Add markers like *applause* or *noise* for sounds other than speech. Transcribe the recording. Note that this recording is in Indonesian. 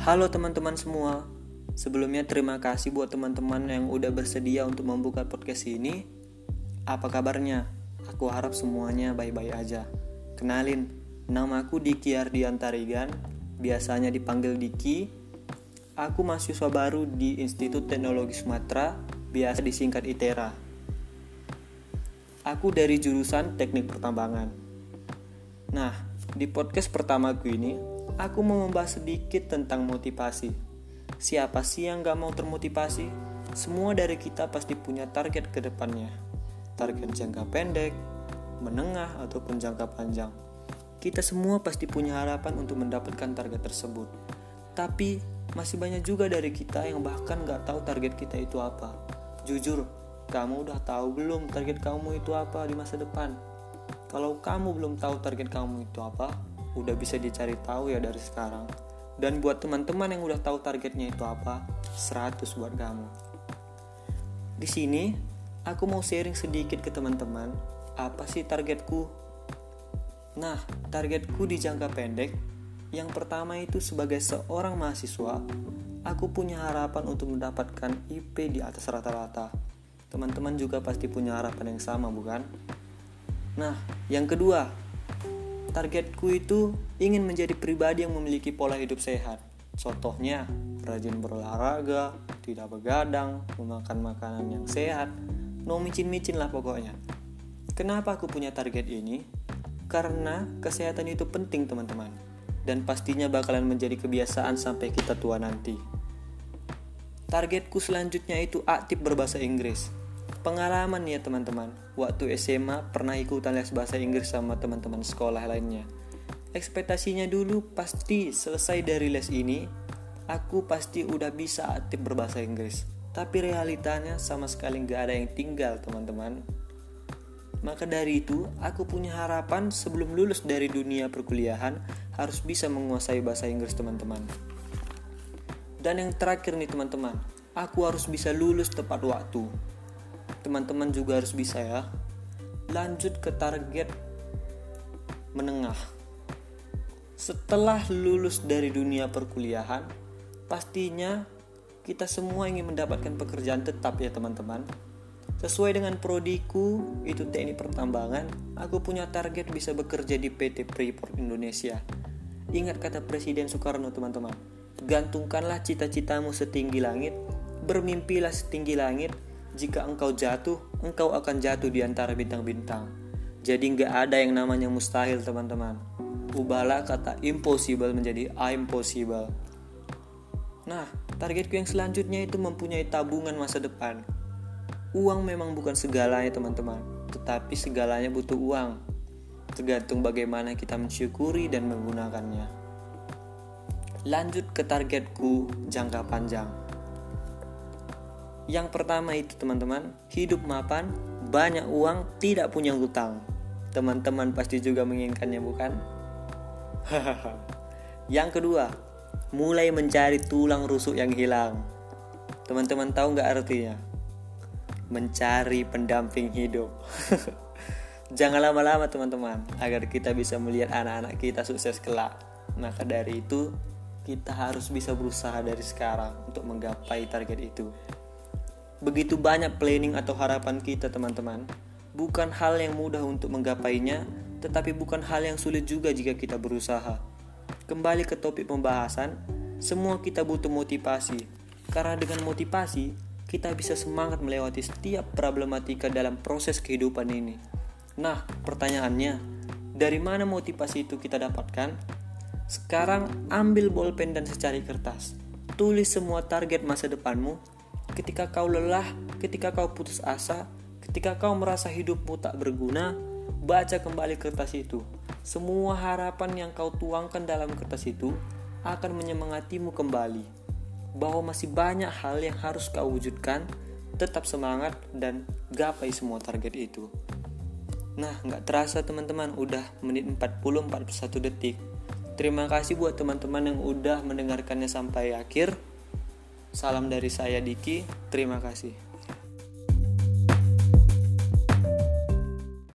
Halo teman-teman semua. Sebelumnya terima kasih buat teman-teman yang udah bersedia untuk membuka podcast ini. Apa kabarnya? Aku harap semuanya baik-baik aja. Kenalin, namaku Diki Ardian Tarigan, biasanya dipanggil Diki. Aku mahasiswa baru di Institut Teknologi Sumatera, biasa disingkat ITERA. Aku dari jurusan Teknik Pertambangan. Nah, di podcast pertamaku ini, aku mau membahas sedikit tentang motivasi. Siapa sih yang gak mau termotivasi? Semua dari kita pasti punya target ke depannya. Target jangka pendek, menengah, ataupun jangka panjang. Kita semua pasti punya harapan untuk mendapatkan target tersebut. Tapi, masih banyak juga dari kita yang bahkan gak tahu target kita itu apa. Jujur, kamu udah tahu belum target kamu itu apa di masa depan? Kalau kamu belum tahu target kamu itu apa, udah bisa dicari tahu ya dari sekarang. Dan buat teman-teman yang udah tahu targetnya itu apa, 100 buat kamu. Di sini, aku mau sharing sedikit ke teman-teman, apa sih targetku? Nah, targetku di jangka pendek, yang pertama itu sebagai seorang mahasiswa, aku punya harapan untuk mendapatkan IP di atas rata-rata. Teman-teman juga pasti punya harapan yang sama, bukan? Nah, yang kedua, Targetku itu ingin menjadi pribadi yang memiliki pola hidup sehat. Contohnya, rajin berolahraga, tidak begadang, memakan makanan yang sehat, no micin-micin lah pokoknya. Kenapa aku punya target ini? Karena kesehatan itu penting teman-teman. Dan pastinya bakalan menjadi kebiasaan sampai kita tua nanti. Targetku selanjutnya itu aktif berbahasa Inggris pengalaman ya teman-teman. Waktu SMA pernah ikutan les bahasa Inggris sama teman-teman sekolah lainnya. Ekspektasinya dulu pasti selesai dari les ini aku pasti udah bisa aktif berbahasa Inggris. Tapi realitanya sama sekali nggak ada yang tinggal teman-teman. Maka dari itu aku punya harapan sebelum lulus dari dunia perkuliahan harus bisa menguasai bahasa Inggris teman-teman. Dan yang terakhir nih teman-teman aku harus bisa lulus tepat waktu teman-teman juga harus bisa ya. Lanjut ke target menengah. Setelah lulus dari dunia perkuliahan pastinya kita semua ingin mendapatkan pekerjaan tetap ya teman-teman. Sesuai dengan prodiku itu teknik pertambangan aku punya target bisa bekerja di PT Freeport Indonesia. Ingat kata Presiden Soekarno teman-teman gantungkanlah cita-citamu setinggi langit bermimpilah setinggi langit jika engkau jatuh, engkau akan jatuh di antara bintang-bintang. Jadi nggak ada yang namanya mustahil teman-teman. Ubahlah kata impossible menjadi I'm possible. Nah, targetku yang selanjutnya itu mempunyai tabungan masa depan. Uang memang bukan segalanya teman-teman, tetapi segalanya butuh uang. Tergantung bagaimana kita mensyukuri dan menggunakannya. Lanjut ke targetku jangka panjang. Yang pertama itu teman-teman, hidup mapan, banyak uang, tidak punya hutang. Teman-teman pasti juga menginginkannya bukan? *laughs* yang kedua, mulai mencari tulang rusuk yang hilang. Teman-teman tahu nggak artinya? Mencari pendamping hidup. *laughs* Jangan lama-lama teman-teman, agar kita bisa melihat anak-anak kita sukses kelak. Maka dari itu, kita harus bisa berusaha dari sekarang untuk menggapai target itu. Begitu banyak planning atau harapan kita, teman-teman. Bukan hal yang mudah untuk menggapainya, tetapi bukan hal yang sulit juga jika kita berusaha. Kembali ke topik pembahasan, semua kita butuh motivasi. Karena dengan motivasi, kita bisa semangat melewati setiap problematika dalam proses kehidupan ini. Nah, pertanyaannya, dari mana motivasi itu kita dapatkan? Sekarang ambil bolpen dan secari kertas. Tulis semua target masa depanmu ketika kau lelah, ketika kau putus asa, ketika kau merasa hidupmu tak berguna, baca kembali kertas itu. Semua harapan yang kau tuangkan dalam kertas itu akan menyemangatimu kembali. Bahwa masih banyak hal yang harus kau wujudkan, tetap semangat dan gapai semua target itu. Nah, nggak terasa teman-teman, udah menit 40-41 detik. Terima kasih buat teman-teman yang udah mendengarkannya sampai akhir. Salam dari saya Diki, terima kasih.